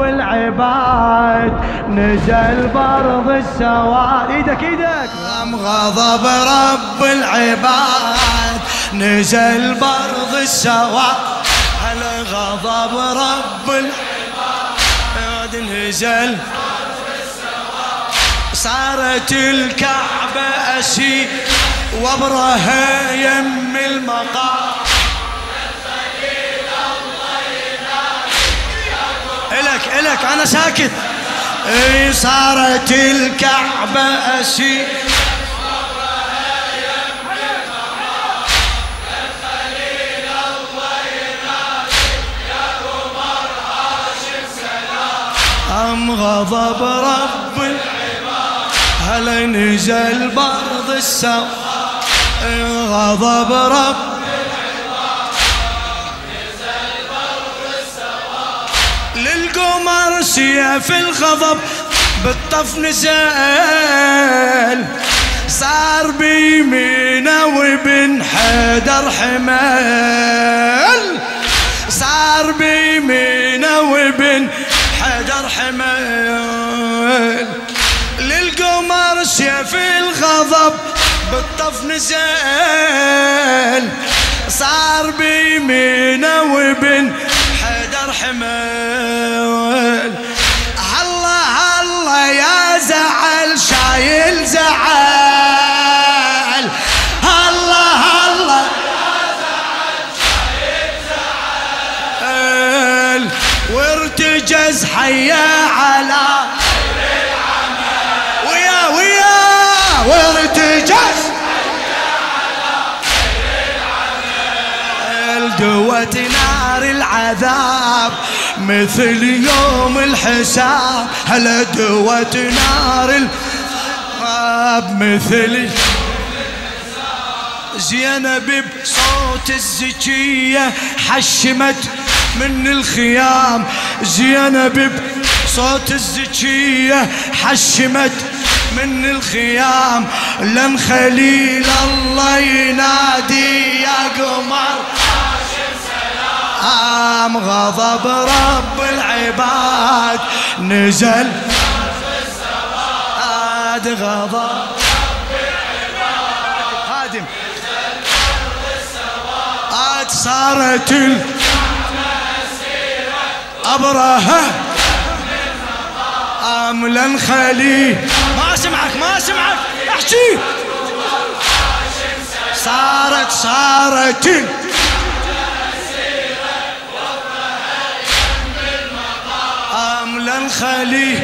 رب العباد نزل برض السواد. إيدك إيدك. غضب رب العباد نزل برض السواد. هلا غضب رب العباد نزل صارت الكعبة أسي وبرها يم المقام. إلك أنا ساكت. إي صارت الكعبة أسي أم غضب رب هلا نزل برض السو غضب رب للقمر سيف الغضب بالطف نزل صار بيمينه وابن حيدر حمل صار بيمينه وابن حيدر حمل للقمر سيف الغضب بالطف نزل صار بيمينه وابن حيدر حمل الله الله يا زعل شايل زعل. الله الله وارتجز حيا على ويا ويا وارتجز دوت نار العذاب مثل يوم الحساب. هلا دوت نار العذاب مثل زينب بصوت الزكية حشمت من الخيام. زينب بصوت الزكية حشمت من الخيام. لن خليل الله ينادي غضب رب العباد نزل عاد غضب هادم عاد صارت أبرهة. أملا خلي ما سمعك ما سمعك. احكي. صارت صارت الخلي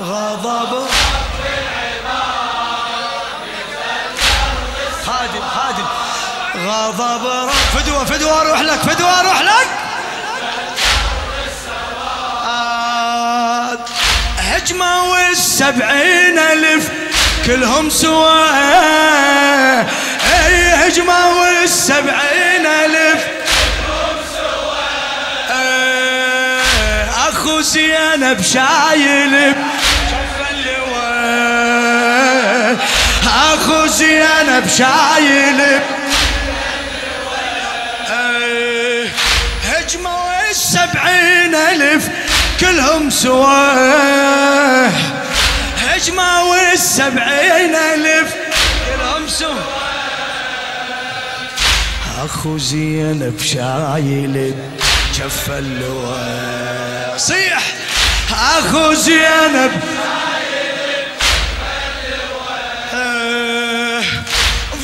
غضب. خادم خادم غضب. رب فدوة فدوة أروح لك فدوة أروح لك. آه، هجمة والسبعين ألف كلهم سوا. هجمة والسبعين ألف. أخو زينب شايل أخو زينب شايل هجمة والسبعين ألف كلهم سوا. هجمة والسبعين ألف كلهم سوا. أخو زينب شايل جف اللواء. صيح! أخو زينب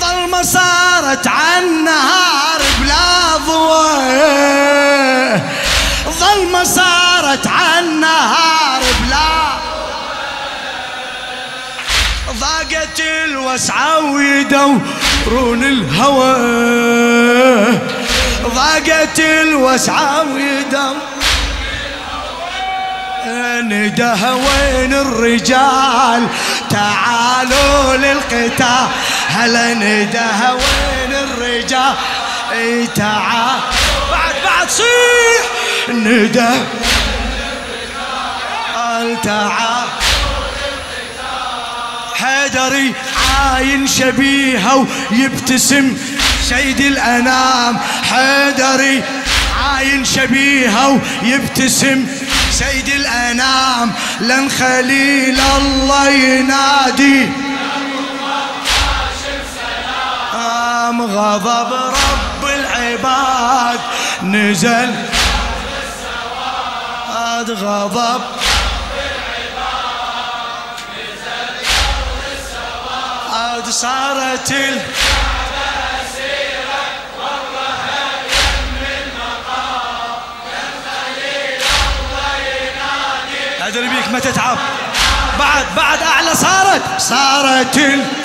ظلمة صارت عن نهار بلا ضوء ظلمة صارت عن نهار بلا ضاقت الوسعة ويدورون الهوى. ضاقت الوسعة ويدور ندى وين الرجال؟ تعالوا للقتال. هلا ندى وين الرجال؟ إي تعال. بعد بعد صيح. قال تعال. حيدري عاين شبيهة ويبتسم سيد الأنام. حيدري عاين شبيهة ويبتسم سيد الأنام. لن خليل الله ينادي. آم غضب رب العباد. نزل. غضب عاد صارت ال... أدري بيك ما تتعب بعد بعد أعلى صارت صارت ال...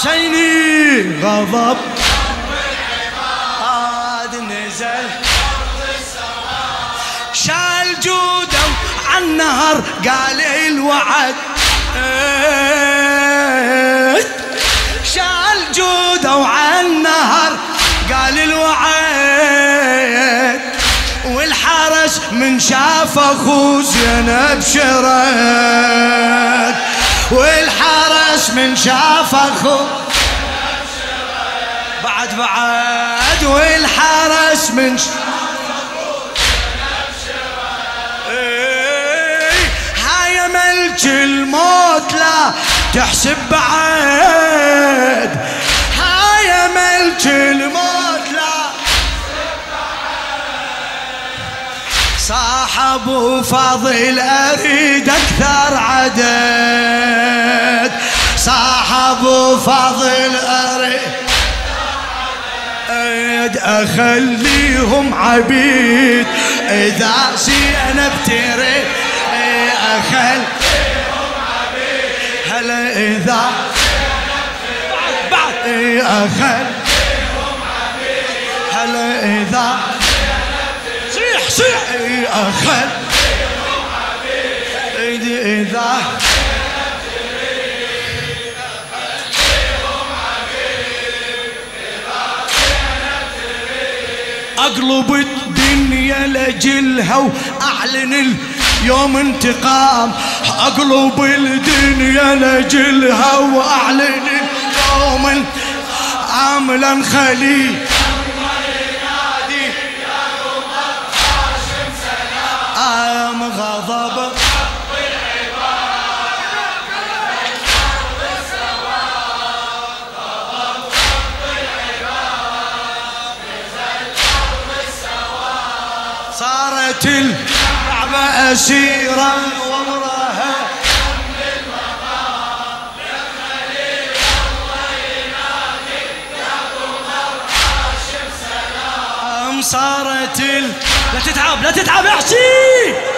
حسيني غضب. عاد نزل. شال جوده عن نهر قال الوعد. شال جوده عن نهر قال الوعد. والحرس من شاف اخو زينب شرد. والحرس من شاف اخو بعد بعد والحرس من إيه، هاي ملك الموت لا تحسب بعد صاحب وفاضل أريد أكثر عدد. صاحب وفاضل أريد أخليهم عبيد. إذا زينب تريد أخليهم عبيد. هلا إذا بعد أخليهم عبيد. هلا إذا صيح صيح. اخليهم عبيد إذا. أقلب الدنيا لجلها وأعلن اليوم انتقام. أقلب الدنيا لجلها وأعلن اليوم عاملا خليل. ام غضب. صارت الكعبة أسيرة وامرها أم صارت ال... لا تتعب لا تتعب احشي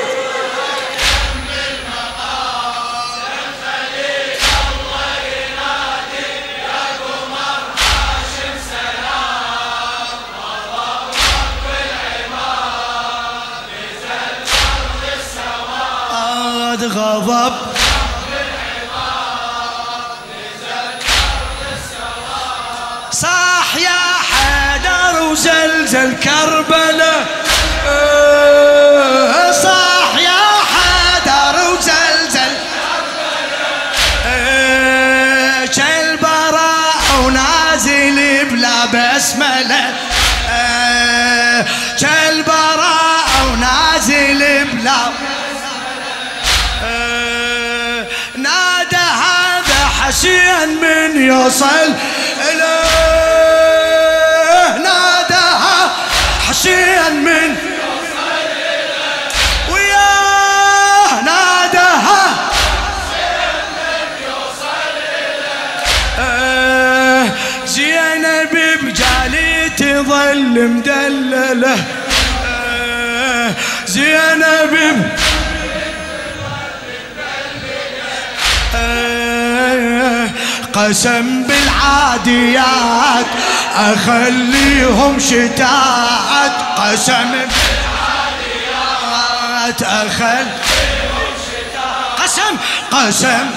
من يوصل إليه نادى حسين من وياه ناداها آه، زينب بجالي تظل مدلله آه، زينب قسم بالعاديات أخليهم شتات. قسم بالعاديات اخل قسم قسم.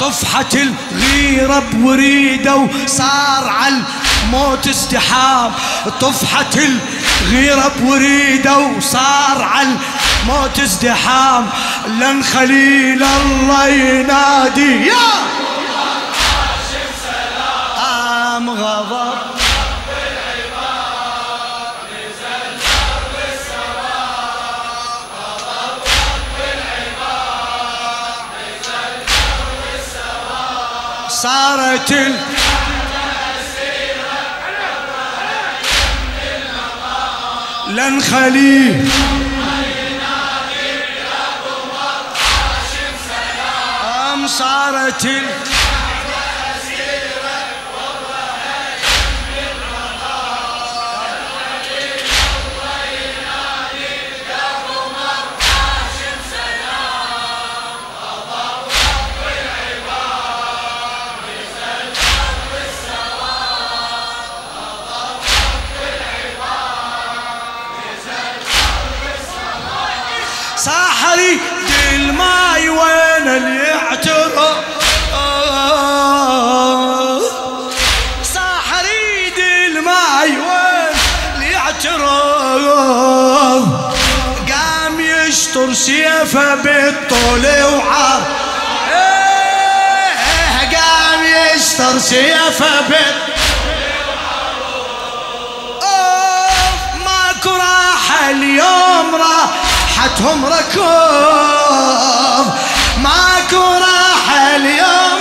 طفحت الغيرة بوريدة وصار على الموت ازدحام. طفحت الغيرة بوريدة وصار على الموت ازدحام لن خليل الله ينادي. يا! سلام غضب. صارت ال... لن خليه صارت يعترف قام يشطر سيفه بالطول وعار. إيه، قام يشطر سيفه بالطول ماكو راحة اليوم راح راحتهم ركوب. ماكو راحة اليوم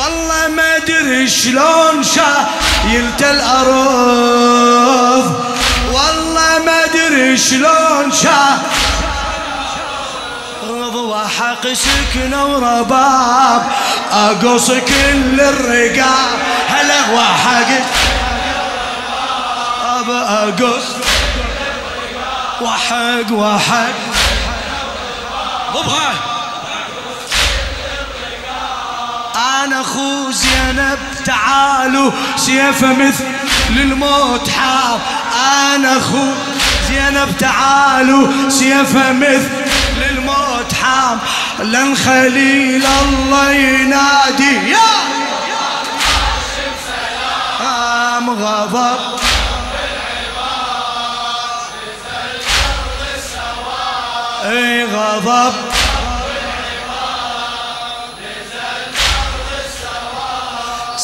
والله ما أدري شلون شايلت الأرض. والله ما أدري شلون شايلت وحق سكنة ورباب اقص كل الرقاب هلا وحق بأقص وحق وحق. ضبها أنا أخو زينب تعالوا سيف مثل للموت حاب أنا أخو زينب تعالوا سيف مثل للموت حام لن خليل الله ينادي يا غضب اي غضب